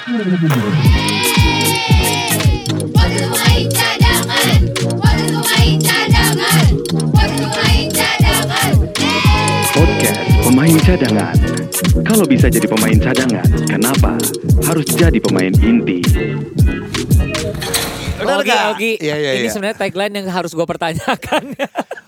Waktu main cadangan, waktu main cadangan, waktu main cadangan. Podcast Pemain Cadangan. Kalau bisa jadi pemain cadangan, kenapa harus jadi pemain inti? Benar Ogi? Ogi. Iya, iya, Ini iya. sebenarnya tagline yang harus gue pertanyakan.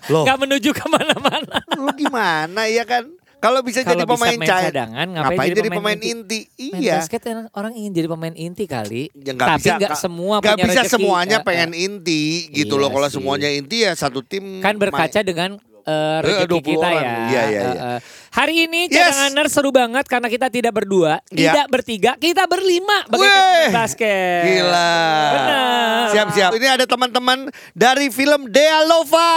Loh. Gak menuju ke mana-mana. Lu gimana ya kan? Kalau bisa jadi Kalau bisa pemain main ca- cadangan, ngapain jadi jadi pemain pemain inti? inti? Main Iya. basket orang ingin jadi pemain inti kali. Ya, nggak Tapi bisa, nggak semua Nggak punya bisa rezeki. semuanya Eh, pengen eh. inti gitu Iya loh. Kalau sih. semuanya inti ya satu tim. Kan berkaca dengan eh, rezeki 20 kita orang. ya. Iya, iya, Eh, iya. eh. Hari ini Yes. cadanganer seru banget karena kita tidak berdua, Iya. tidak bertiga, kita berlima bagaikan basket. Gila. Benar. Siap-siap. Ini ada teman-teman dari film Dea Lova.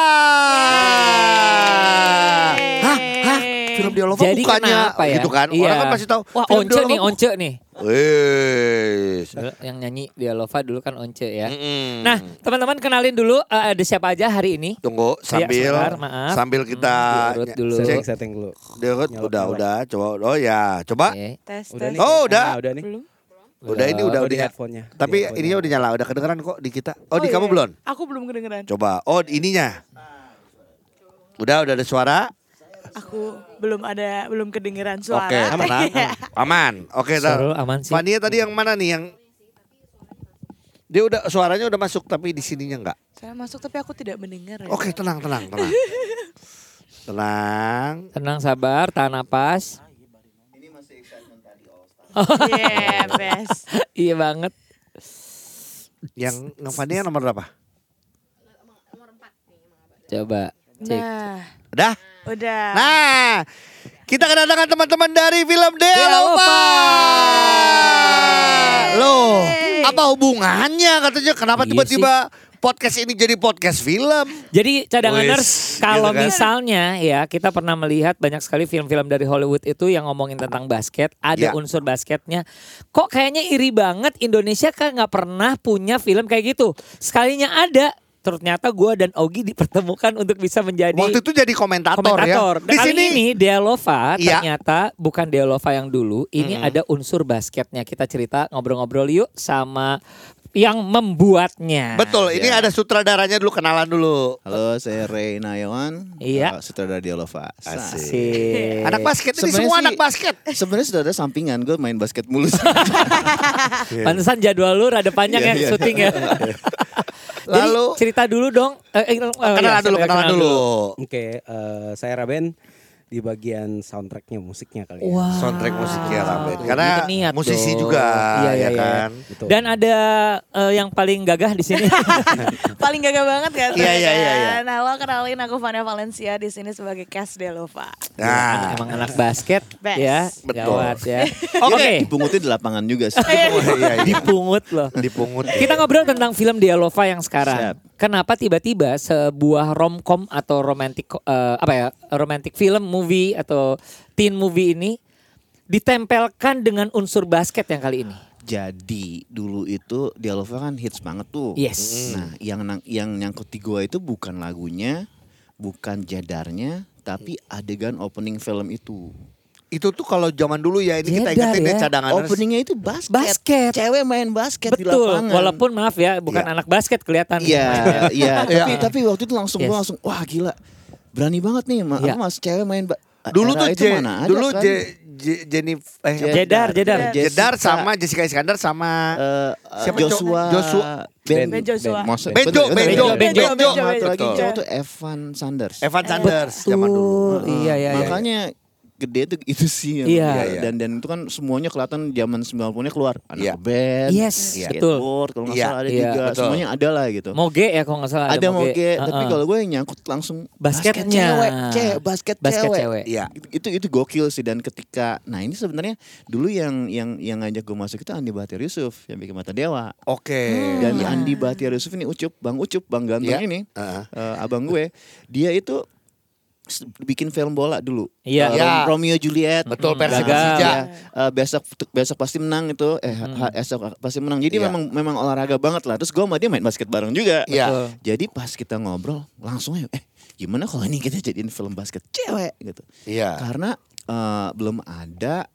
Hah? Film Dea Lova Jadi bukannya kenapa ya? gitu kan? Iya. Orang kan pasti tahu. Wah, Once nih, Once nih. Wes. Yang nyanyi dia Lova dulu kan Once ya. Mm-mm. Nah, teman-teman kenalin dulu eh, ada siapa aja hari ini. Tunggu sambil sebentar, maaf. sambil kita Hmm, dulu. cek Setting setting dulu. diurut udah nyalok. udah coba oh ya coba Oke. Tes, Udah tes. nih. Oh, udah. Ah, udah nih. Belum. udah ini udah Oh, di udah headphone-nya. Tapi headphone-nya. ininya udah nyala udah kedengeran kok di kita oh, di iya, kamu iya. belum Aku belum kedengeran. coba oh ininya udah udah ada suara Aku belum ada, belum kedengeran suara. oke tenang aman oke tar. Seru, aman sih. Fania tadi yang mana nih yang dia udah suaranya udah masuk tapi di sininya enggak Saya masuk tapi aku tidak mendengar ya. oke tenang tenang tenang tenang Tenang sabar, tahan napas. Yeah, best. iya banget. yang yang Fania nomor berapa Coba cek. Nah, udah udah. Nah, kita kedatangan teman-teman dari film. Lova. Loh, apa hubungannya katanya? Kenapa Iya tiba-tiba podcast ini jadi podcast film? Jadi cadanganers kalau gitu kan. misalnya ya kita pernah melihat banyak sekali film-film dari Hollywood itu yang ngomongin tentang basket, ada Ya. unsur basketnya. Kok kayaknya iri banget Indonesia kan nggak pernah punya film kayak gitu. Sekalinya ada, ternyata gua dan Ogi dipertemukan untuk bisa menjadi Waktu itu jadi komentator, komentator. ya. Di sini ini Dea Lova Iya. ternyata bukan Dea Lova yang dulu. Ini Mm-mm. ada unsur basketnya. Kita cerita ngobrol-ngobrol yuk sama yang membuatnya. betul. Ini Ya. ada sutradaranya dulu kenalan dulu. Halo, saya Ray Nayawan. Iya. uh, sutradara Dialova. Asik. Asik. Anak basket ini semua sih- anak basket. Sebenarnya sudah ada sampingan, gue main basket mulu. Pantesan jadwal lu rada panjang Iya, ya iya. syuting ya. Lalu Jadi cerita dulu dong. Eh, eh, eh, kenalan ya, dulu, kenalan dulu. Oke, eh, saya Raben di bagian soundtracknya musiknya kali ya. Wah. Soundtrack musiknya. Tuh, Karena niat musisi dong. juga, Iya, iya, ya iya. kan. Betul. Dan ada eh, yang paling gagah di sini. Paling gagah banget kan? Iya, iya, iya, iya. kan? Halo, kenalin aku Vania Valencia di sini sebagai cast Delova. Nah, Emang anak basket Best. ya. Betul. Gawat ya. Oke. Oke. Dipungutin di lapangan juga sih. iya, iya. Dipungut loh. dipungut. Kita ngobrol tentang film Dialova yang sekarang. Siap. Kenapa tiba-tiba sebuah romcom atau romantic eh, apa ya romantic film movie atau teen movie ini ditempelkan dengan unsur basket yang kali ini? Jadi dulu itu Dialova kan hits banget tuh. Yes. Nah, yang yang nyangkut di gua itu bukan lagunya, bukan jadarnya, tapi adegan opening film itu. Itu tuh kalau zaman dulu ya ini kita Jedar ingetin ya ya. cadangan. Openingnya itu basket. Basket. Cewek main basket di Betul. lapangan. Walaupun maaf ya, bukan Iya. anak basket kelihatan. Iya, iya. Tapi Iya. tapi waktu itu langsung Yes. gua langsung wah gila. Berani banget nih ma Iya. apa, mas cewek main ba- Dulu tuh itu mana ada dulu kan? Je, Je, Jenny eh Jedar, Jedar. Jedar Jessica, sama Jessica Iskandar sama eh, Siapa, Joshua Joshua. Ben, Ben Joshua. Maksud- Benjo, Benjo, Benjo, bener. Benjo, Sama satu lagi Betul. cowok tuh Evan Sanders. Evan Sanders zaman dulu. Iya, iya, iya. Makanya gede tuh itu sih yang- Iya. ya, Iya. dan dan itu kan semuanya kelihatan zaman 90-nya keluar anak Iya. band Yes, iya. betul. skateboard kalau nggak Iya, salah ada iya, juga betul. semuanya ada lah gitu Moge ya kalau nggak salah ada mau Moge. tapi Heeh. kalau gue yang nyangkut langsung Basketnya. basket cewek, cewek basket, Basket cewek. cewek. Iya. Itu, itu itu gokil sih dan ketika nah ini sebenarnya dulu yang yang yang ngajak gue masuk itu Andi Bahtiar Yusuf yang bikin Mata Dewa Oke. dan Andi Bahtiar Yusuf ini Ucup Bang Ucup Bang Ganteng Iya. ini Heeh. eh, abang gue dia itu bikin film bola dulu Iya. Iya. Rom- Romeo Juliet Betul Gagal. Persija. Ya, eh, besok besok pasti menang itu eh ha- esok pasti menang jadi Iya. memang memang olahraga banget lah terus gue sama dia main basket bareng juga Iya. Jadi pas kita ngobrol langsung aja eh gimana kalau ini kita jadiin film basket cewek gitu Iya. karena eh, belum ada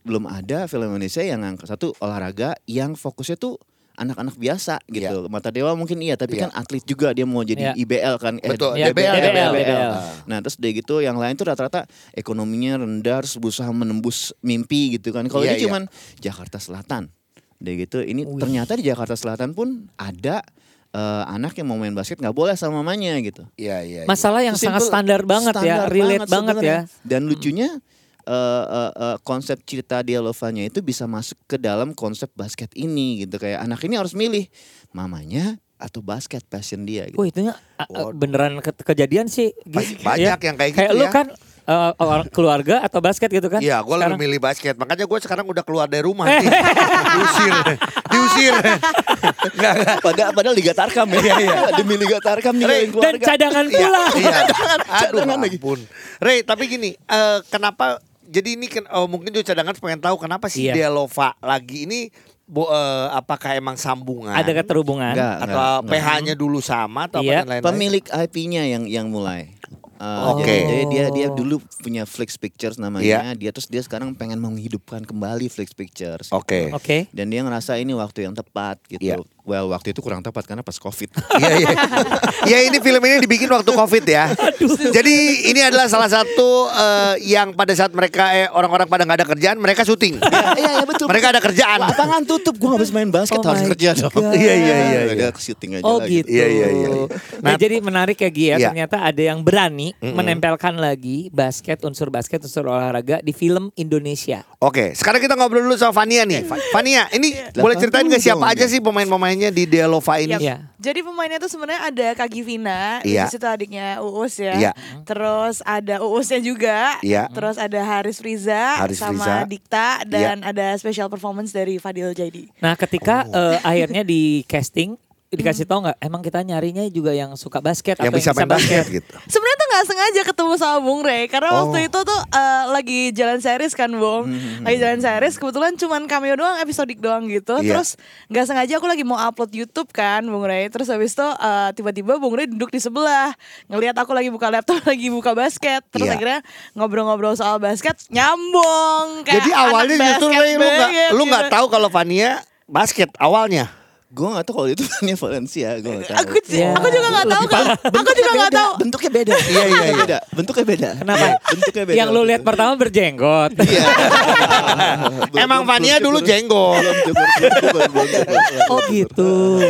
belum ada film Indonesia yang ngangkat satu olahraga yang fokusnya tuh anak-anak biasa gitu. Mata Dewa mungkin iya, tapi Iya. kan atlet juga dia mau jadi Iya. IBL kan. Betul, Ya, DBL, DBL, DBL. DBL. Nah terus dia gitu yang lain tuh rata-rata ekonominya rendah terus berusaha menembus mimpi gitu kan. Kalau ini iya. cuman Jakarta Selatan. Dia gitu. Ini ternyata di Jakarta Selatan pun ada eh, anak yang mau main basket nggak boleh sama mamanya gitu. Iya, iya. iya. Masalah yang Simple, sangat standar banget ya, standar relate banget, ya. sebenarnya. Dan lucunya eh, eh, eh, konsep cerita Dialovanya itu bisa masuk ke dalam konsep basket ini gitu kayak anak ini harus milih mamanya atau basket passion dia gitu. Wah itu beneran ke- kejadian sih. Gi- banyak ya. yang kayak Kayak gitu lu ya. kan eh, orang keluarga atau basket gitu kan? Iya, gue lebih milih basket. Makanya gue sekarang udah keluar dari rumah diusir, diusir. Padahal padahal Liga Tarkam ya. Demi Liga Tarkam nih Ray, Dan cadangan pula. Iya, iya. Aduh, Cadangan lagi. ampun. Ray, tapi gini, eh, kenapa? Jadi ini kan, oh, mungkin juga cadangan pengen tahu kenapa si Iya. Delova lagi ini, bo, eh, apakah emang sambungan? Ada keterhubungan. Enggak. atau PH-nya dulu sama atau Iya. apa dan lain-lain? Pemilik IP-nya yang yang mulai. Uh, Oke. jadi, jadi dia dia dulu punya Flix Pictures namanya. Iya. Dia terus dia sekarang pengen menghidupkan kembali Flix Pictures. Oke. Oke. Dan dia ngerasa ini waktu yang tepat gitu. Iya. Well, waktu itu kurang tepat karena pas Covid. Iya iya. Ya ini film ini dibikin waktu Covid ya. Jadi ini adalah salah satu eh, yang pada saat mereka eh, orang-orang pada nggak ada kerjaan, mereka syuting. Iya, iya betul. Mereka ada kerjaan. Lapangan tutup, gue gak bisa main basket, Oh harus kerja dong. Iya, iya, iya, iya. Ke syuting aja Oh gitu. Iya, iya, iya. Nah, Nah, jadi menarik ya Gi ya. Iya. Ternyata ada yang berani menempelkan lagi basket, unsur basket, unsur olahraga di film Indonesia. Oke, sekarang kita ngobrol dulu sama Fania nih. Fa- Fania, ini boleh ceritain nggak siapa aja sih pemain-pemainnya di Delova ini? Yap. Iya. Jadi pemainnya tuh sebenarnya ada Kak Givina, Iya. di situ adiknya Uus ya. Iya. Terus ada Uusnya juga. Iya. Terus ada Haris Friza Haris sama Friza. Iya. Dikta dan ada special performance dari Fadil Jaidi. Nah, ketika Oh. eh, akhirnya di casting dikasih tahu nggak? Emang kita nyarinya juga yang suka basket Yang atau bisa main basket gitu. Sebenarnya tuh nggak sengaja ketemu sama Bung Rey karena Oh. waktu itu tuh eh, lagi jalan series kan Bung, lagi jalan series kebetulan cuman cameo doang episodik doang gitu. Iya. Terus nggak sengaja aku lagi mau upload YouTube kan Bung Rey. Terus habis itu eh, tiba-tiba Bung Rey duduk di sebelah ngelihat aku lagi buka laptop lagi buka basket. Terus Iya. akhirnya ngobrol-ngobrol soal basket nyambung. Kayak Jadi awalnya justru basket Ray, lu nggak lu nggak gitu. tahu kalau Fania basket awalnya. Gue gak tahu kalau itu filmnya Valencia, gue gak tahu. Aku, Ya. aku juga nggak tahu kan. Aku juga nggak tahu. Bentuknya beda. Iya, iya, iya. beda. Bentuknya beda. Kenapa? Bentuknya beda. Yang lu lihat pertama berjenggot. Iya. Emang Fania dulu jenggot. oh gitu.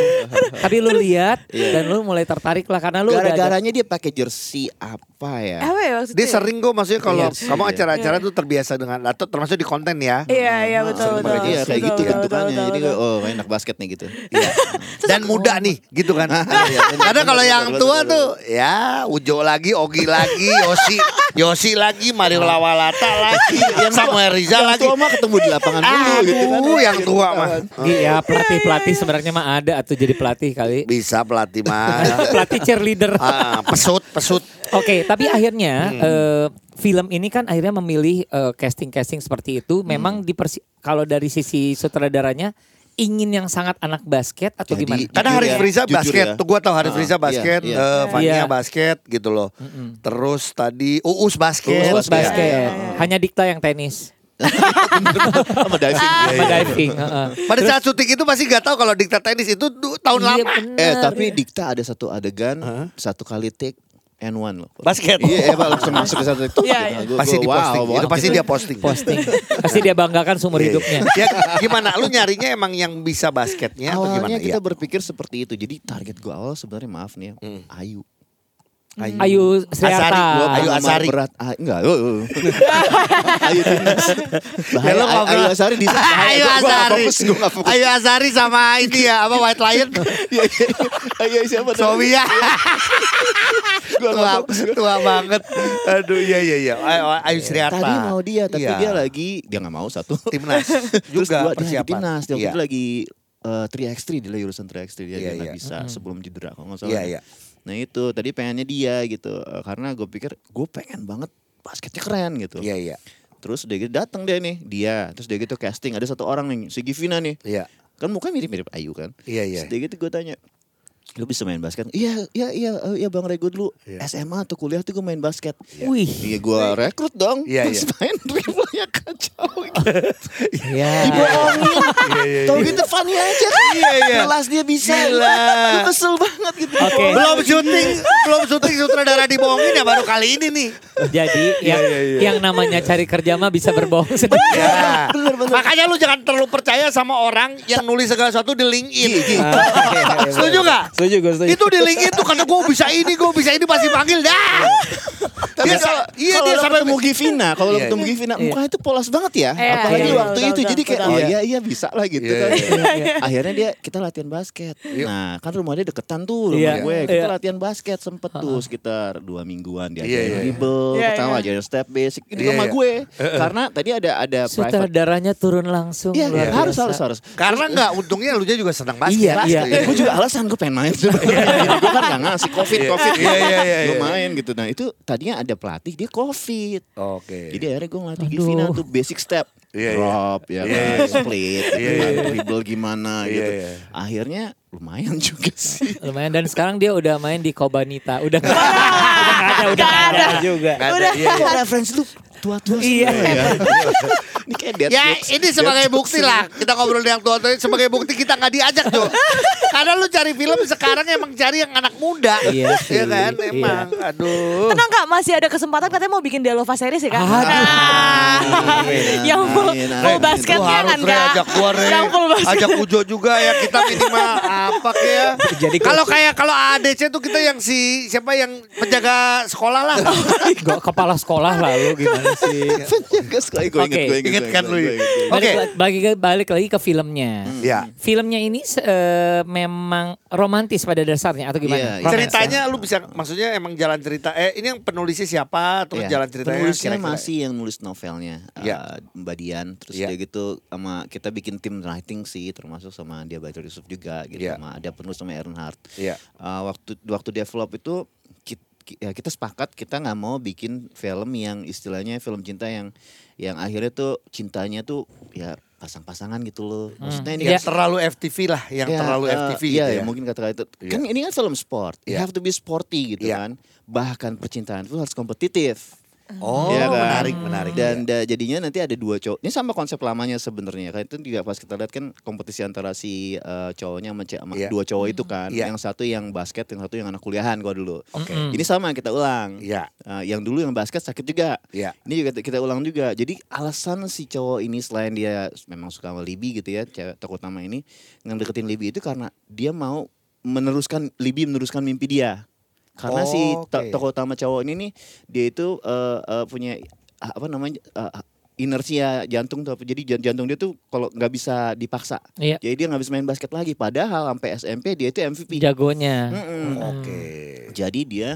Tapi lu lihat dan lu mulai tertarik lah karena lu. Gara-garanya dia pakai jersey apa ya? Apa ya maksudnya? Dia sering kok maksudnya kalau Iya, kamu iya. acara-acara tuh terbiasa dengan atau termasuk di konten ya. Iya iya betul betul. pakai- Iya kayak gitu bentukannya. Jadi oh kayak anak basket nih gitu. Dan muda nih gitu kan. Karena kalau yang tua tuh ya Ujo lagi, Ogi lagi, Yosi, Yosi lagi, Mario Lawalata lagi, yang Samuel Rizal Yang lagi. tua mah ketemu di lapangan dulu gitu kan. Yang tua mah. Iya pelatih-pelatih sebenarnya mah ada atau jadi pelatih kali. Bisa pelatih mah. pelatih cheerleader. Ah, pesut, pesut. Oke, tapi akhirnya eh, film ini kan akhirnya memilih eh, casting-casting seperti itu. Memang dipersi kalau dari sisi sutradaranya ingin yang sangat anak basket atau Jadi, gimana? Karena Haris ya, Friza basket, ya. tuh gua tahu Haris Ah, Friza iya, basket, iya. eh, Fania Iya. basket gitu loh. Terus tadi Uus basket. Terus basket. basket. Hanya Dikta yang tenis. Sama diving. Sama diving. heeh. Pada saat syuting itu pasti gak tahu kalau diktat tenis itu tahun Iya, lama. bener. Eh tapi Dikta ada satu adegan satu kali take and one loh. Basket. Iya, Eva langsung masuk ke satu itu. Iya, iya. Pasti di posting. itu pasti dia posting. posting. Pasti dia banggakan seumur Iya, hidupnya. iya. Ya, gimana? Lu nyarinya emang yang bisa basketnya atau gimana? Awalnya kita Iya. berpikir seperti itu. Jadi target gue awal sebenarnya maaf nih ya, Ayu. Ayu Sriata. Asari, gua Ayu Asari. Berat. Ah, enggak. oh, oh. Ayu Timnas. Bahaya, Ya, Ayu, Ayu Asari di Ayu Gua- gua nggak Asari. fokus, gua nggak fokus. Ayu Asari sama ini ya, apa White Lion? Iya, iya. Ayu siapa? Sofia. Gua tua, fokus. tua banget. Aduh, iya iya iya. Ayu, Ayu Sriata. Tadi mau dia, tapi Iya. dia lagi dia nggak mau satu. timnas juga dua, dia lagi persiapan. timnas. Dia Iya. itu lagi eh, 3x3 dia urusan 3x3 dia Iya, dia nggak iya. bisa sebelum cedera kalau nggak salah. Iya iya. Nah itu tadi pengennya dia gitu Eh, karena gue pikir gue pengen banget basketnya keren gitu. Iya iya. Terus dia gitu datang deh nih dia terus dia gitu casting ada satu orang nih si Givina nih Iya. kan mukanya mirip-mirip Ayu kan. Iya iya. Terus dia gitu gue tanya lu bisa main basket iya iya iya eh, iya bang Rego dulu Iya. SMA atau kuliah tuh gue main basket Wih. iya gue rekrut dong Iya, terus iya. main dribblenya kacau Ya. dibohongin tau gitu funny aja Iya, iya. kelas dia bisa Gila. Lu kesel banget gitu Oke. Belum syuting, belum syuting sutradara dibohongin ya baru kali ini nih. Jadi yang, yang namanya cari kerja mah bisa berbohong sedikit. Ya. Makanya lu jangan terlalu percaya sama orang yang nulis segala sesuatu di LinkedIn. Setuju gak? Setuju gue setuju. Itu di LinkedIn tuh karena gue bisa ini, gue bisa ini pasti panggil dah. Tapi Dia kalau iya kalau dia sampai ketemu Givina, kalau lo Iya, ketemu Givina, mukanya itu polos banget ya. Iya, Apalagi iya, waktu itu, jadi kayak oh iya iya bisa lah gitu Iya, kan. iya, Akhirnya dia kita latihan basket. Nah kan rumahnya deketan tuh rumah Iya, gue. Kita iya. latihan basket sempet tuh sekitar dua mingguan dia Iya, iya, iya. dribble, Iya, pertama iya. ajarin step basic di Iya, rumah iya. gue. Karena tadi ada ada private. Sutradaranya turun langsung. Iya harus harus harus. karena nggak untungnya lu juga senang basket. Iya, iya. Eh, gue juga alasan gue pengen main sebenarnya. gue kan gak ngasih covid covid. Iya, iya, iya, Gue iya. main gitu. Nah itu tadinya ada pelatih dia covid. Oke. Jadi akhirnya gue ngelatih. Givina tuh basic step. Iya, iya. Drop ya Iya, kan, iya. split, gitu Iya, kan, iya. dribble gimana Iya, gitu. iya. Akhirnya lumayan juga sih. Lumayan dan sekarang dia udah main di Kobanita. Udah udah nggak ada, udah nggak ada. juga. Nggak ada, Udah. iya, iya. Kok referensi lu tua-tua Iya. ya? Ini kayak dead Ya jokes. ini sebagai bukti lah Kita ngobrol yang tua-tua ini Sebagai bukti kita nggak diajak tuh Karena lu cari film sekarang emang cari yang anak muda Iya sih. Iya kan Iya. emang Aduh Tenang kak, masih ada kesempatan katanya mau bikin Dialova series ya kak? Aduh. Nah, yang full, full amin. basketnya kan kak? ajak gua Re Yang full basket. Ajak Ujo juga ya Kita minimal apa kayak Jadi Kalau kayak kalau ADC tuh kita yang si Siapa yang penjaga sekolah lah Gak kepala sekolah lah lu gimana sih. Penjaga sekali gue inget, Oke. gue inget. Inget gue kan inget, lu? gue inget. Oke. Balik, balik, lagi ke filmnya. Ya Filmnya ini eh, memang romantis pada dasarnya atau gimana? Iya, iya. Ceritanya lu bisa Maksudnya emang jalan cerita Eh ini yang penulisnya siapa Terus Iya. jalan ceritanya Penulisnya kira-kira. masih yang nulis novelnya Iya. eh, Mbak Dian Terus Iya. dia gitu sama kita bikin tim writing sih Termasuk sama dia Bajar Yusuf juga gitu Iya. sama ada penulis sama Earnhardt Iya. Eh, waktu waktu develop itu ya kita sepakat kita nggak mau bikin film yang istilahnya film cinta yang yang akhirnya tuh cintanya tuh ya pasang-pasangan gitu loh maksudnya ini Yang kan terlalu FTV lah Yang Ya, terlalu eh, FTV iya, gitu ya, ya mungkin kata-kata itu. Iya. Kan ini kan film sport. You Iya. have to be sporty gitu Iya. kan. Bahkan percintaan itu harus kompetitif. Oh Iya kan? menarik menarik Dan da- jadinya nanti ada dua cowok. Ini sama konsep lamanya sebenarnya. Kan itu juga pas kita lihat kan kompetisi antara si eh, cowoknya sama, Iya. dua cowok itu kan. Iya. Yang satu yang basket, yang satu yang anak kuliahan gua dulu. Oke. Ini sama kita ulang. Iya Eh, yang dulu yang basket sakit juga. Iya Ini juga kita- kita ulang juga. Jadi alasan si cowok ini selain dia memang suka sama Libi gitu ya, cewek tokoh utama ini ngedeketin Libi itu karena dia mau meneruskan Libi meneruskan mimpi dia. Karena si Oh, to- oke. tokoh utama cowok ini nih dia itu eh, eh, punya ah, apa namanya eh, inersia jantung tuh apa. Jadi jan- jantung dia tuh kalau nggak bisa dipaksa. Iya. Jadi dia nggak bisa main basket lagi. Padahal sampai SMP dia itu MVP. Jagonya. Mm-mm. Oke Jadi dia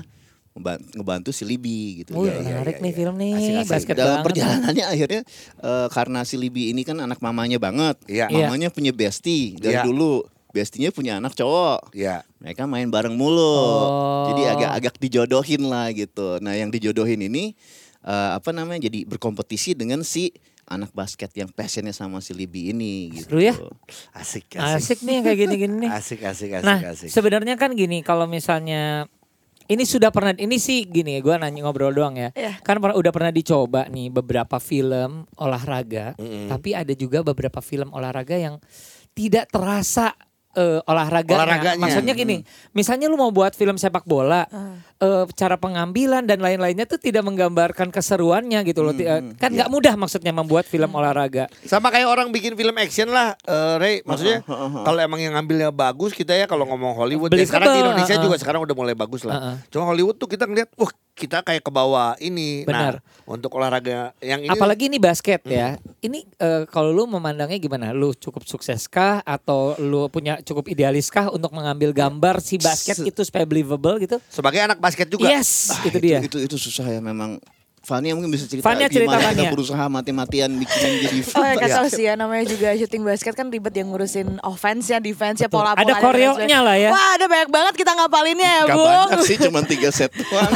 ngebantu si Libi gitu. Iya, iya, menarik iya, nih iya. film nih, Asik-asik. basket dalam banget. perjalanannya akhirnya eh, karena si Libi ini kan anak mamanya banget. Iya. Mamanya punya bestie dari Iya. dulu. Bestinya punya anak cowok. Iya Mereka main bareng mulu. Oh. Jadi agak-agak dijodohin lah gitu. Nah, yang dijodohin ini eh, apa namanya? Jadi berkompetisi dengan si anak basket yang passionnya sama si Libi ini gitu. Seru ya? Asik Asik nih yang kayak gini-gini nih. Asik asik asik Nah, asik sebenarnya kan gini, kalau misalnya ini sudah pernah, ini sih gini, gue nanya ngobrol doang ya. Iya. Kan udah pernah dicoba nih beberapa film olahraga, tapi ada juga beberapa film olahraga yang tidak terasa eh, olahraga. Olahraganya. Maksudnya gini, misalnya lu mau buat film sepak bola, eh, cara pengambilan dan lain-lainnya tuh tidak menggambarkan keseruannya gitu loh. Eh, kan nggak mudah maksudnya membuat film olahraga. Sama kayak orang bikin film action lah, eh, Ray. Maksudnya kalau emang yang ngambilnya bagus kita ya kalau ngomong Hollywood. Ya, sekarang di Indonesia uh-uh. juga sekarang udah mulai bagus lah. Uh-uh. Cuma Hollywood tuh kita ngeliat, wah kita kayak ke bawah ini. Benar. Nah, untuk olahraga yang ini. Apalagi ini basket ya. Ini eh, kalau lu memandangnya gimana? Lu cukup sukseskah atau lu punya cukup idealiskah untuk mengambil gambar si basket Se- itu supaya believable gitu? sebagai anak basket juga. Yes, Ah, itu dia. Itu, itu susah ya memang Fania mungkin bisa cerita Fania cerita gimana kita Fania. berusaha mati-matian bikin jadi Oh ya Iya. tau sih ya namanya juga shooting basket kan ribet yang ngurusin offense-nya, defense-nya, pola-pola. Ada koreonya lah ya. Wah ada banyak banget kita ngapalinnya ya Gak Bung. banyak sih cuma tiga set doang.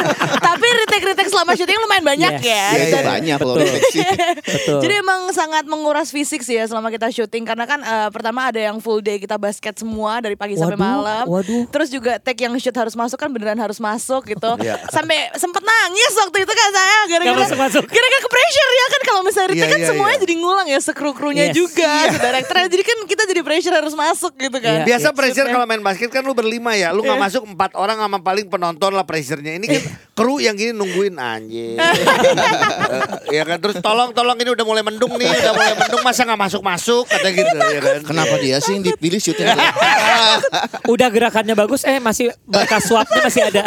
Tapi retake-retake selama syuting lumayan banyak Yes. ya. Ya, itu Dan- banyak loh Betul. refleksi. Betul. Jadi emang sangat menguras fisik sih ya selama kita syuting karena kan eh, pertama ada yang full day kita basket semua dari pagi sampai Waduh, malam. waduh. Terus juga take yang shoot harus masuk kan beneran harus masuk gitu. Iya. Sampai sempet nangis waktu itu kan saya gara-gara Nggak masuk-masuk. gara-gara ke pressure ya kan kalau misalnya retake Iya, kan iya, semuanya iya. jadi ngulang ya sekru-krunya Yes. juga ke direkturnya. Jadi kan kita jadi pressure harus masuk gitu kan. Iya. Biasa pressure Shootnya. kalau main basket kan lu berlima ya, lu nggak masuk empat orang sama paling penonton lah pressure-nya. Ini kan kru yang gini nungguin anjing. ya kan terus tolong tolong ini udah mulai mendung nih, udah mulai mendung masa nggak masuk masuk kata gitu ya kan. Kenapa dia sih yang dipilih syuting? Udah gerakannya bagus eh masih bekas swapnya masih ada.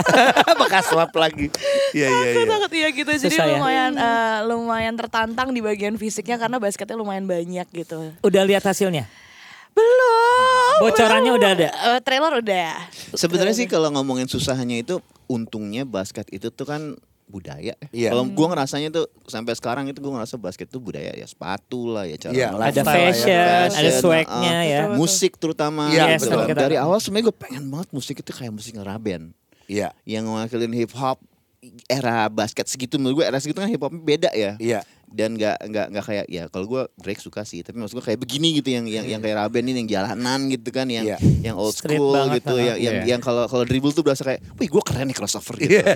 Bekas swap lagi. Iya iya Takut iya. takut iya gitu. Jadi Susah ya. lumayan eh, lumayan tertantang di bagian fisiknya karena basketnya lumayan banyak gitu. Udah lihat hasilnya? Belum. Bocorannya belum. udah ada? Eh, trailer udah. Sebenarnya sih kalau ngomongin susahnya itu untungnya basket itu tuh kan budaya. ya. Iya. Kalau gua ngerasanya tuh sampai sekarang itu gua ngerasa basket tuh budaya ya sepatu lah ya cara Iya. ngelafal Ada lah ya, fashion, ada fashion, swagnya uh, ya. Musik terutama. Iya, gitu. betul. Dari awal sebenarnya gue pengen banget musik itu kayak musik ngeraben Iya. yang mewakilin hip hop era basket segitu menurut gue era segitu kan hip hopnya beda ya. Iya. Dan nggak nggak nggak kayak ya kalau gue Drake suka sih tapi maksud gue kayak begini gitu yang yang yang kayak Raben ini yang jalanan gitu kan yang Iya. yang old Street school gitu yang yang Iya. yang kalau kalau dribble tuh berasa kayak wih gue keren nih crossover gitu.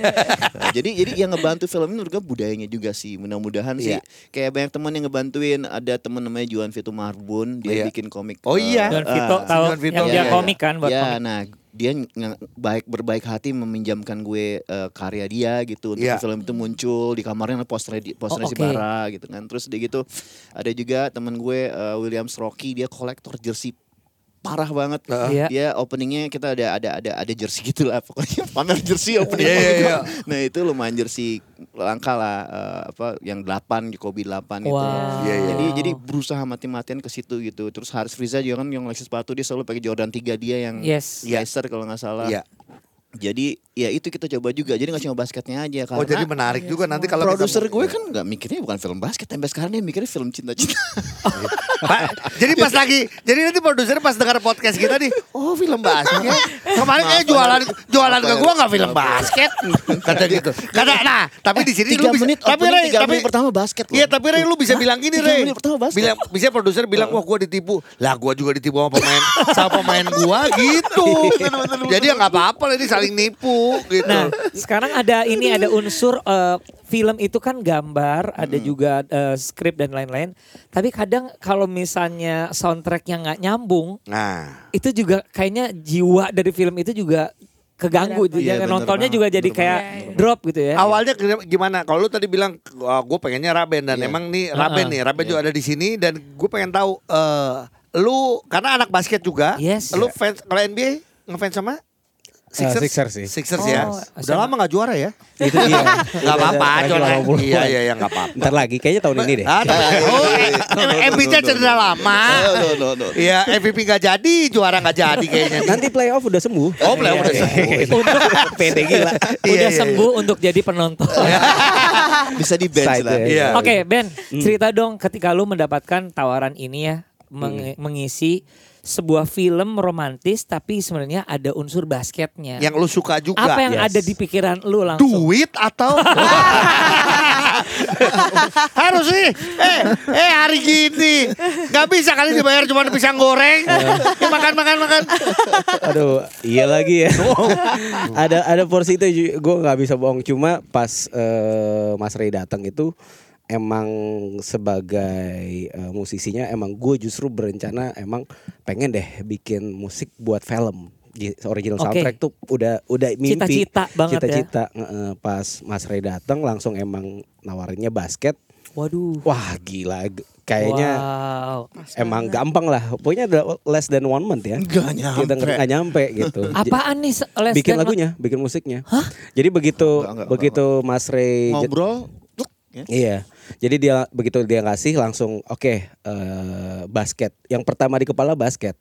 Nah, jadi jadi yang ngebantu film ini menurut gue budayanya juga sih mudah-mudahan sih Iya. kayak banyak teman yang ngebantuin ada teman namanya Juan Vito Marbun dia Iya. bikin komik Oh eh, iya. Dan Vito ah, tahu John Vito. yang Iya, dia iya. komik kan buat ya, komik. nah dia baik berbaik hati meminjamkan gue eh, karya dia gitu untuk Iya. film itu muncul di kamarnya ada posternya di posternya Oh, si oke. Bara gitu kan terus dia gitu ada juga teman gue eh, William Rocky dia kolektor jersey parah banget Iya. dia openingnya kita ada ada ada ada jersey gitu lah pokoknya pamer jersey opening iya, komik. iya. nah itu lumayan jersey langka lah eh, apa yang 8 di Kobe 8 gitu Wow. Iya, iya. jadi jadi berusaha mati-matian ke situ gitu. Terus Haris Friza juga kan yang koleksi sepatu dia selalu pakai Jordan 3 dia yang Yes. Geyser kalau nggak salah. Iya. Jadi ya itu kita coba juga. Jadi nggak cuma basketnya aja karena Oh jadi menarik juga nanti kalau produser gue kan nggak mikirnya bukan film basket. Sampai sekarang dia mikirnya film cinta-cinta. Jadi pas lagi, jadi nanti produser pas dengar podcast kita nih, oh film basket. Kemarin kayak jualan jualan ke gua nggak film basket, kata gitu. Kata nah, tapi di sini lu bisa, menit, tapi Ray, tapi menit pertama basket loh. Iya, tapi Ray lu bisa bilang gini Ray. menit pertama basket. Bilang, bisa produser bilang wah gua ditipu. Lah gua juga ditipu sama pemain sama pemain gua gitu. jadi ya nggak apa-apa lah ini saling nipu gitu. Nah, sekarang ada ini ada unsur eh, film itu kan gambar, ada juga eh, skrip dan lain-lain. Tapi kadang kalau misalnya soundtracknya nggak nyambung, Nah, itu juga kayaknya jiwa dari film itu juga keganggu. Iya, Jadi bener nontonnya banget, juga jadi bener kayak banget. drop gitu ya. Awalnya gimana? Kalau lu tadi bilang gue pengennya Raben dan Iya. emang nih Raben Uh-uh. nih, Raben juga ada di sini dan gue pengen tahu eh lu karena anak basket juga, Yes. lu fans kalau NBA ngefans sama Sixers? Sixers sih. Sixers Oh, ya. Udah lama gak juara ya? Itu dia. Gak apa-apa, juara. 80. Iya iya iya gak apa-apa. Ntar lagi kayaknya tahun ini deh. Ah, oh, MVP-nya cedera lama. Iya, MVP gak jadi, juara gak jadi kayaknya. Nanti playoff udah sembuh. Oh, playoff udah Iya, sembuh. iya. Gila. Iya, Udah iya, iya. sembuh untuk jadi penonton. Bisa di bench lah. ya. Iya. Oke Ben, cerita dong ketika lu mendapatkan tawaran ini ya meng- mengisi sebuah film romantis tapi sebenarnya ada unsur basketnya. Yang lu suka juga. Apa yang Yes. ada di pikiran lu langsung? duit atau harus sih eh eh hari gini nggak bisa kali dibayar cuma pisang goreng ya, makan makan makan Aduh, iya lagi ya. ada ada porsi itu gue nggak bisa bohong. Cuma pas eh, Mas Ray datang itu emang sebagai eh, musisinya emang gue justru berencana emang pengen deh bikin musik buat film. Di original Oke. soundtrack tuh udah udah mimpi. Cita-cita banget ya. Cita-cita. Nge-eh, Pas Mas Ray datang langsung emang nawarinnya basket. Waduh. Wah gila, kayaknya Wow. emang gampang lah. Pokoknya ada less than one month ya. Nggak nyampe. Kita nggak nyampe gitu. Apaan nih se- Les bikin dan- lagunya, bikin musiknya. Jadi begitu Enggak, enggak, begitu Mas Ray Ngobrol, ya. Iya. Jadi dia begitu dia ngasih langsung oke eh, basket. Yang pertama di kepala basket.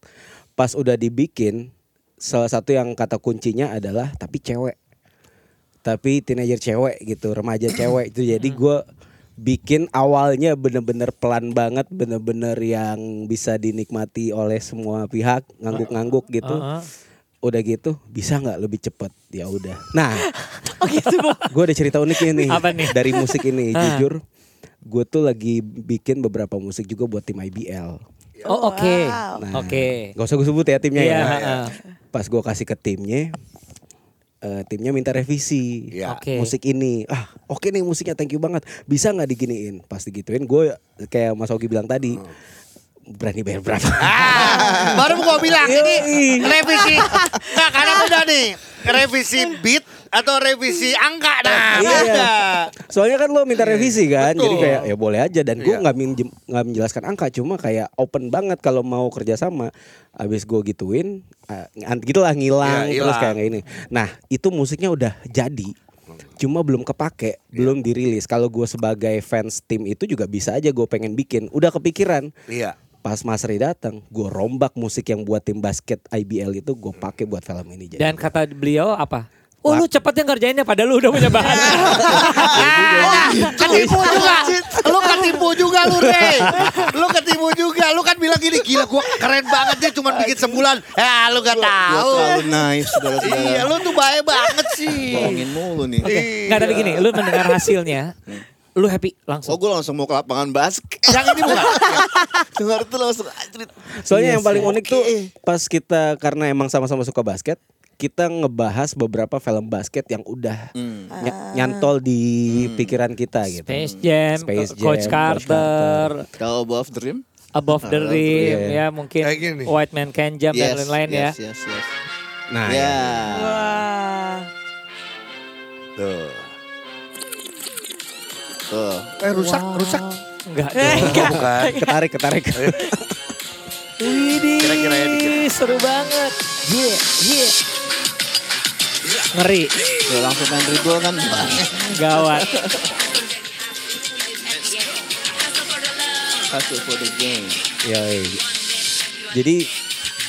Pas udah dibikin salah satu yang kata kuncinya adalah tapi cewek. tapi teenager cewek gitu remaja cewek itu jadi gue bikin awalnya bener-bener pelan banget bener-bener yang bisa dinikmati oleh semua pihak ngangguk-ngangguk gitu Uh-uh. udah gitu bisa nggak lebih cepet ya udah nah Oh gitu. Gue ada cerita unik nih Apa nih? dari musik ini Ah. jujur gue tuh lagi bikin beberapa musik juga buat tim IBL Oh oke. Wow. Nah, Oke. Gak usah gue sebut ya timnya Iya, ya. heeh. Pas gue kasih ke timnya, eh, timnya minta revisi. Iya. Oke. Musik ini, ah oke nih musiknya thank you banget. Bisa nggak diginiin? Pas digituin, gue kayak Mas Ogi bilang tadi, berani bayar berapa? Ah, baru gua bilang ini revisi. Enggak, karena udah nih. Revisi beat atau revisi angka nah. Iya. beda. Soalnya kan lo minta revisi kan, jadi Betul. kayak ya boleh aja. Dan gue Iya. nggak nggak menjelaskan angka, cuma kayak open banget kalau mau kerjasama. Abis gue gituin, an- gitulah ngilang, Iya, terus kayak ini. Nah itu musiknya udah jadi, cuma belum kepake, belum dirilis. Kalau gue sebagai fans tim itu juga bisa aja gue pengen bikin. Udah kepikiran. Iya. Pas Mas Ri datang, gue rombak musik yang buat tim basket IBL itu gue pakai buat film ini. Jadi. Dan kata beliau apa? Oh lu cepet yang ngerjainnya padahal lu udah punya bahan. Ah, ketipu juga. Lu ketipu juga lu, Rey. Lu ketipu juga. Lu kan bilang gini, gila gua keren banget dia cuma bikin sebulan. Ya, lu gak Gua tahu. terlalu naif saudara-saudara. Iya, lu tuh baik banget sih. Bohongin mulu nih. Oke. Nggak tapi gini, lu mendengar hasilnya, lu happy Oh langsung. gue langsung mau ke lapangan basket. Yang ini bukan. Dengar itu langsung anjrit. Soalnya Iya yang paling sih. unik tuh pas kita karena emang sama-sama suka basket, kita ngebahas beberapa film basket yang udah Hmm. ny- nyantol di pikiran kita gitu. Space Jam, Space Jam, Coach Carter, Tahu above dream? Above the Above the Rim, Rim. ya mungkin. White Man Can Jump dan lain-lain ya. yes, Yes, yes. Nah, ya. Wah. Tuh. Tuh. Eh rusak, rusak. Enggak. Eh, enggak. Bukan. ketarik ketarik. Widih, Kira-kira ya dikit. seru banget. Yeah, yeah. Ngeri, Tuh, langsung main dribble kan. gawat. Hustle for the game. Yoi. Jadi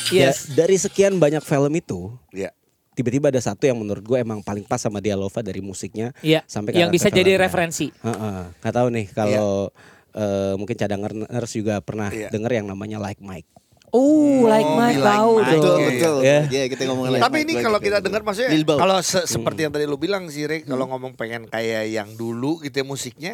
Yes. da- dari sekian banyak film itu, Iya. Tiba-tiba ada satu yang menurut gue emang paling pas sama Dialova dari musiknya Iya, sampai yang bisa jadi referensi. Heeh. Nggak tahu nih kalau eh, mungkin cadangers juga pernah Iya. denger yang namanya Like Mike. Oh, like Oh, Mike Like tahu Mike. dong. Betul, Iya, betul. iya. Iya, kita ngomongin lagi. Tapi ini kalau kita dengar maksudnya Bilbao. kalau se- seperti yang tadi lu bilang sih Rick, kalau ngomong pengen kayak yang dulu gitu ya musiknya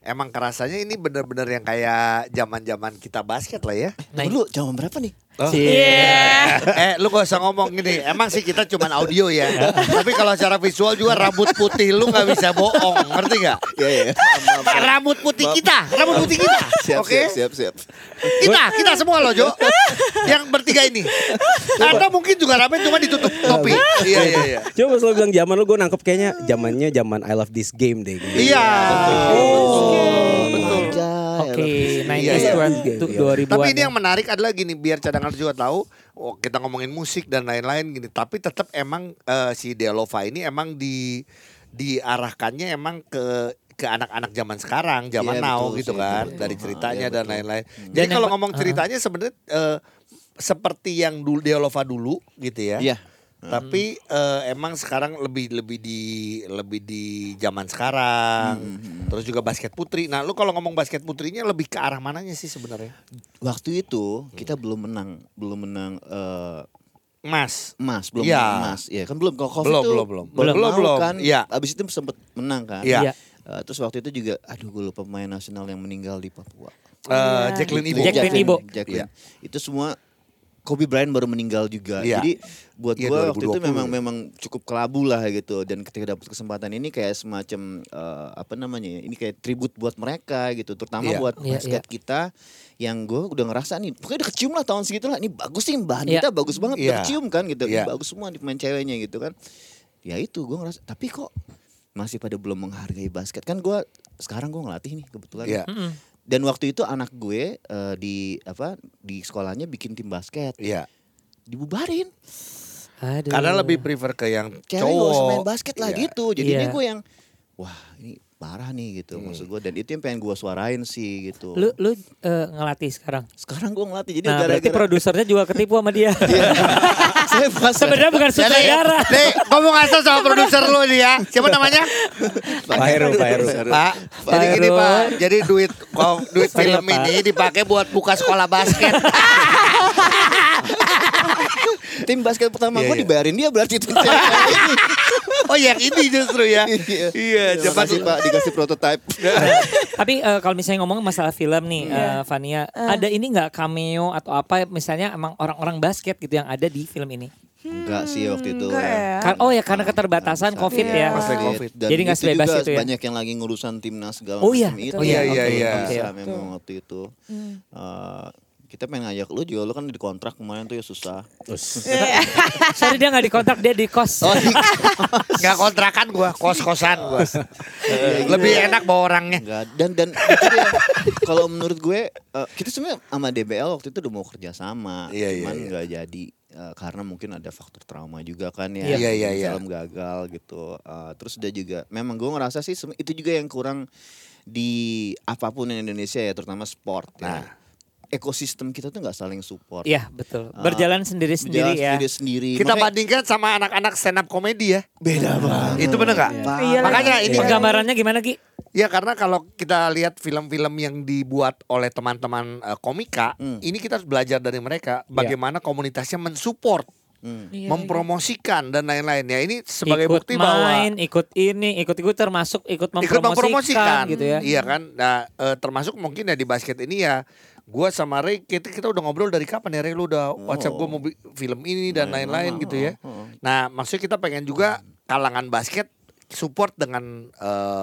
Emang kerasanya ini bener-bener yang kayak zaman-zaman kita basket lah ya. Nah, Dulu zaman berapa nih? Cie. eh lu gak usah ngomong gini. Emang sih kita cuman audio ya. Tapi kalau secara visual juga rambut putih lu gak bisa bohong. Ngerti gak? Iya, iya. Rambut putih kita. Rambut putih kita. Siap, Oke? siap, siap, siap. Kita, kita semua loh Jo. Yang bertiga ini. Anda mungkin juga rambut cuma ditutup topi. Iya, iya, iya. Coba pas lo bilang zaman lu gue nangkep kayaknya zamannya zaman I love this game deh. gitu. Iya Oh, betul. Oke, Iya, 90s iya. tuh 2000-an. Tapi ini ya. yang menarik adalah gini, biar cadangan juga tahu, oh, kita ngomongin musik dan lain-lain gini. Tapi tetap emang eh, si Delova ini emang di diarahkannya emang ke ke anak-anak zaman sekarang, zaman Iya, now betul gitu sih, kan, betul. dari ceritanya iya, dan lain-lain. Dan Jadi kalau ngomong ceritanya sebenarnya eh, seperti yang dulu Delova dulu gitu ya. Iya. Tapi eh, emang sekarang lebih lebih di lebih di zaman sekarang. Terus juga basket putri. Nah, lu kalau ngomong basket putrinya lebih ke arah mananya sih sebenarnya? Waktu itu kita belum menang, belum menang eh, Mas. emas, belum menang emas. Ya kan belum kalau Covid Belum, belum, belum. Belum, mau belum. kan. Iya. Abis itu sempat menang kan. Iya. Iya. Eh, terus waktu itu juga aduh gue lupa pemain nasional yang meninggal di Papua. Eh, Jacqueline Ibo. Jacqueline Ibo. Jacqueline. Iya. Itu semua Kobe Bryant baru meninggal juga. Iya. Jadi buat Iya, gua waktu itu 2020. memang memang cukup kelabu lah gitu dan ketika dapat kesempatan ini kayak semacam eh, apa namanya ya? Ini kayak tribut buat mereka gitu, terutama Iya. buat Iya, basket kita yang gue udah ngerasa nih pokoknya udah kecium lah tahun segitu lah ini bagus nih bahan Iya. kita bagus banget udah Iya. kecium kan gitu Ini Iya. bagus semua nih pemain ceweknya gitu kan ya itu gue ngerasa tapi kok masih pada belum menghargai basket kan gue sekarang gue ngelatih nih kebetulan Iya. Mm-mm. Dan waktu itu anak gue eh, di apa di sekolahnya bikin tim basket Iya. dibubarin Aduh. Karena lebih prefer ke yang cewek gak usah main cowok. basket lah Iya. gitu jadinya Iya. gue yang wah ini parah nih gitu maksud gue dan itu yang pengen gue suarain sih gitu. Lu lu eh, ngelatih sekarang. Sekarang gue ngelatih jadi Nah, berarti gara-gara produsernya juga ketipu sama dia. saya pas Sebenarnya bukan sutradara. Nih, ngomong asal sama produser lu nih ya. Siapa namanya? Pak Heru, Pak Heru. Pak, jadi gini Heru. Pak, jadi duit kok duit film ini dipakai buat buka sekolah basket. tim basket pertama Iya, gue iya. dibayarin dia berarti itu. oh yang ini justru ya. Iya, Terima coba kasih Pak dikasih prototype. Tapi eh, kalau misalnya ngomong masalah film nih, eh, Fania, ada ini nggak cameo atau apa? Misalnya emang orang-orang basket gitu yang ada di film ini? Enggak sih waktu itu. Enggak ya. Oh ya karena keterbatasan COVID Iya. ya. Lagi COVID. Dan Jadi nggak itu sebebas juga itu ya? Banyak yang lagi ngurusan timnas segala Oh iya, macam itu. betul. Iya, iya, iya. Memang waktu itu. Eh, kita pengen ngajak lu juga lu kan di kontrak kemarin tuh ya susah. Sorry dia nggak dikontrak dia di kos. Oh, Nggak kontrakan gua, kos-kosan gua. Lebih enak bawa orangnya. Enggak. Dan dan. Kalau menurut gue eh, kita sebenarnya sama DBL waktu itu udah mau kerja sama, Iya, iya, cuman iya. nggak jadi eh, karena mungkin ada faktor trauma juga kan ya. Iya, iya, iya. Film gagal gitu. Eh, terus udah juga memang gue ngerasa sih itu juga yang kurang di apa pun yang Indonesia ya, terutama sport Nah. ya. Ekosistem kita tuh nggak saling support. Iya betul. Berjalan sendiri-sendiri ya. Sendiri-sendiri. Kita Makanya- bandingkan sama anak-anak stand up komedi ya. beda banget. Itu bener nggak? Iya, Makanya ini Penggambarannya gimana Ki? Ya karena kalau kita lihat film-film yang dibuat oleh teman-teman eh, komika, Hmm. ini kita harus belajar dari mereka bagaimana komunitasnya mensupport, Hmm. Iya, mempromosikan dan lain-lain. Ya ini sebagai ikut bukti bahwa main, ikut ini, ikut-ikut termasuk ikut mempromosikan, ikut mempromosikan gitu ya. Iya kan? Nah, eh, termasuk mungkin ya di basket ini ya gua sama Ray kita, kita udah ngobrol dari kapan ya Ray? Lu udah WhatsApp gua mau bi- film ini dan lain-lain gitu ya. Nah, maksudnya kita pengen juga kalangan basket support dengan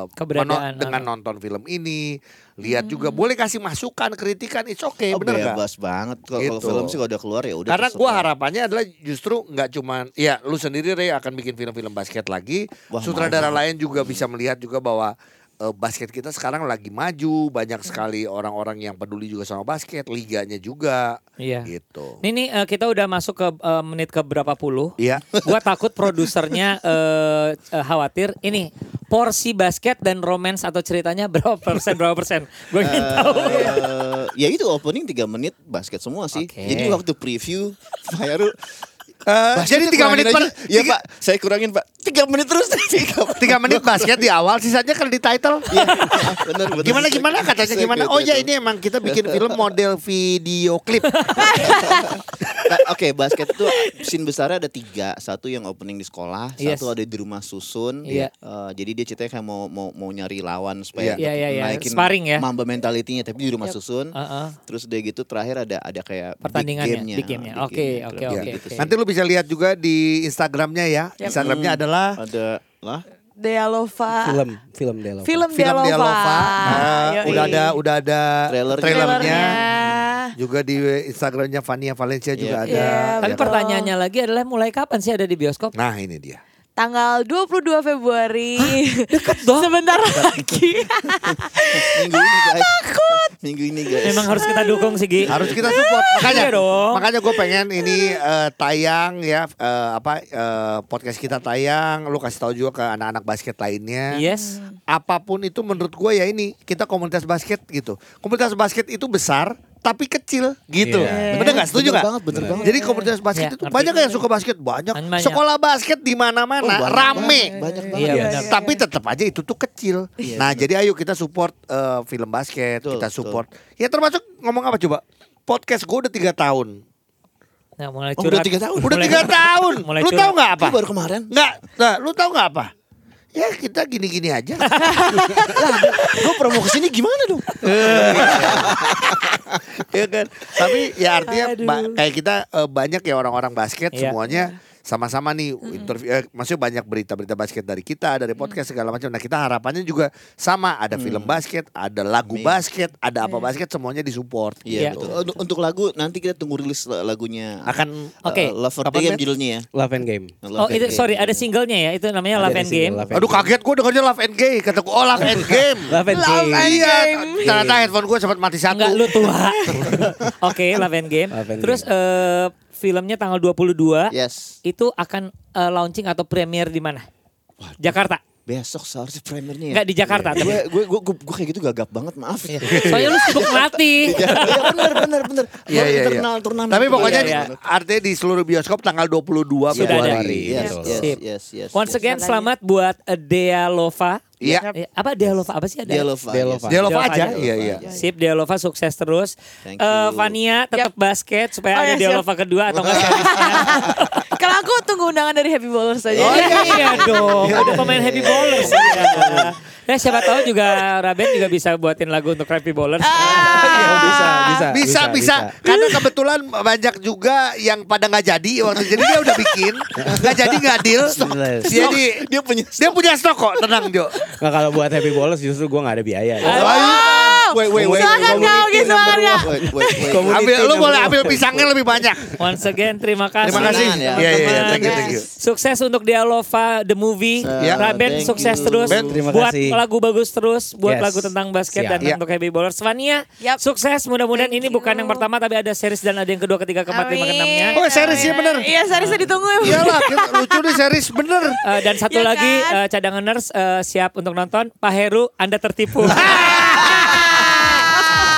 Keberadaan, meno- dengan nonton film ini, lihat juga boleh kasih masukan, kritikan, it's okay, Oh, bener nggak? bebas banget. Kalau kalau Gitu. film sih kalau udah keluar ya udah Karena gua harapannya adalah justru nggak cuman ya lu sendiri Ray akan bikin film-film basket lagi, Wah, sutradara mau lain juga bisa melihat juga bahwa eh, basket kita sekarang lagi maju, banyak sekali orang-orang yang peduli juga sama basket, liganya juga Iya. gitu. Ini nih eh, kita udah masuk ke eh, menit ke berapa puluh. Iya. Gua takut produsernya eh, eh, khawatir. Ini porsi basket dan romance atau ceritanya berapa persen berapa persen? Gue ingin tahu. Eh, ya itu opening 3 menit basket semua sih. Oke. Jadi waktu preview Fairu Eh, jadi tiga menit per Iya pak, saya kurangin pak. Tiga menit terus. Tiga, menit basket di awal, sisanya kan di title. Iya, benar, benar. Gimana gimana katanya gimana? Oh ya ini emang kita bikin film model video klip. Nah, Oke, basket itu scene besarnya ada tiga. Satu yang opening di sekolah, Yes. satu ada di rumah susun. Iya. Eh, jadi dia ceritanya kayak mau mau mau nyari lawan supaya Iya, iya, iya. naikin Sparring ya. mamba mentalitinya, tapi di rumah susun. Heeh. Terus udah gitu terakhir ada ada kayak Pertandingannya, game-nya. Oke, oke, oke, gitu. Nanti lu bisa lihat juga di Instagramnya ya. Instagramnya Hmm. adalah ada lah Dealova. Film, film Delova. Film, film Dealova. Dialova. Nah, Yoi. udah ada udah ada Trailernya. trailernya. Trailernya. Juga di Instagramnya Fania Valencia juga Iya. ada. Iya, Tapi Ya. pertanyaannya lagi adalah mulai kapan sih ada di bioskop? Nah ini dia. Tanggal 22 Februari. Deket dong. Sebentar lagi. Guys. Takut. Minggu ini guys. Memang harus kita dukung sih Gi. Harus kita support. Makanya Iya dong. makanya gue pengen ini eh, tayang ya eh, apa eh, podcast kita tayang. Lu kasih tahu juga ke anak-anak basket lainnya. Yes. Apa pun itu menurut gue ya ini kita komunitas basket gitu. Komunitas basket itu besar tapi kecil gitu. Iya. Bener nggak? Setuju Bener nggak? banget, bener banget. Jadi komunitas basket Iya, itu banyak yang suka basket banyak. Banyak. Sekolah basket di mana-mana Oh, banyak rame. banget, Banyak banget. Benar. iya. Tapi tetap aja itu tuh kecil. nah, jadi ayo kita support eh, film basket, Betul, kita betul. support. Ya termasuk ngomong apa coba? Podcast gue udah tiga tahun. Nah, mulai Oh, udah tiga tahun? Udah tiga tahun. Mulai lu tahu nggak apa? Ini baru kemarin. Nggak. Nah, lu tahu nggak apa? Ya kita gini-gini aja. Gue promo ke sini gimana dong? ya kan? Tapi ya artinya ba- kayak kita eh, banyak ya orang-orang basket Iya. semuanya sama-sama nih interview eh, maksudnya banyak berita-berita basket dari kita, dari podcast segala macam. Nah, kita harapannya juga sama, ada film basket, ada lagu Amin. basket, ada apa basket semuanya disupport Iya. Iya gitu. betul. Untuk, untuk lagu nanti kita tunggu rilis lagunya. Akan Oke. Eh, Love for Kapan, the Game judulnya ya. Love and Game. Love Oh and itu Game. sorry ada singlenya ya itu namanya Love Ada and Game. Love and Aduh Game. kaget gue dengernya Love and Gay Kata gue oh Love and Game Love and Love Game. and Iya Game. Ternyata handphone gue sempat mati satu Enggak lu tua. Oke Love and Game. Love and Terus eh, filmnya tanggal 22 Yes. itu akan eh, launching atau premier di mana? Jakarta. besok seharusnya premiernya ya. Enggak di Jakarta tapi. gue gue gue gue kayak gitu gagap banget maaf. Iya. Soalnya lu sibuk melatih. Iya bener bener bener. Iya, iya, iya. Internal turnamen. Tapi pokoknya Iya, di- artinya di seluruh bioskop tanggal 22 Sudah ada. Februari. Yes, yes, Sip. yes, yes. Once again selamat buat Dea Lova. Iya. Eh, apa Dea Lova? Apa sih ada? Dia love. Dia love. Dia love Dia love aja. Iya, iya. Sip Dea Lova sukses terus. Thank Eh, you. Vania tetap basket supaya Oh, ada ya, Dea siap. Lova kedua atau enggak. Kalau aku tunggu undangan dari Happy Ballers aja. Oh iya, iya dong, udah pemain Happy Ballers. Ya. Ya siapa tahu juga Raben juga bisa buatin lagu untuk Happy Ballers. Ah. Oh, bisa, bisa, Bisa, bisa, Karena kebetulan banyak juga yang pada nggak jadi waktu jadi dia udah bikin, nggak jadi nggak deal. Jadi Dia punya dia punya stok kok, tenang Jo. Nggak kalau buat happy ballers justru gue nggak ada biaya. Wait, wait, wait. Silakan kau gitu Ambil, lu boleh ambil pisangnya lebih banyak. Once again terima kasih. Terima kasih. Ya. Iya, iya, iya. Thank you, thank you. Sukses untuk Dialova the movie. Ya. Raben sukses you. terus. Ben, terima buat kasih. lagu bagus terus, buat Yes. lagu tentang basket Siap. dan Ya. untuk Happy Ballers. Vania, sukses. Mudah-mudahan ini bukan yang pertama tapi ada series dan ada yang kedua, ketiga, keempat, lima, keenamnya. Oh, series ya, bener. Iya seriesnya ditunggu ya. Iyalah, lucu nih series bener. Eh, dan satu Ya lagi kan? eh, cadanganers eh, siap untuk nonton. Pak Heru, Anda tertipu.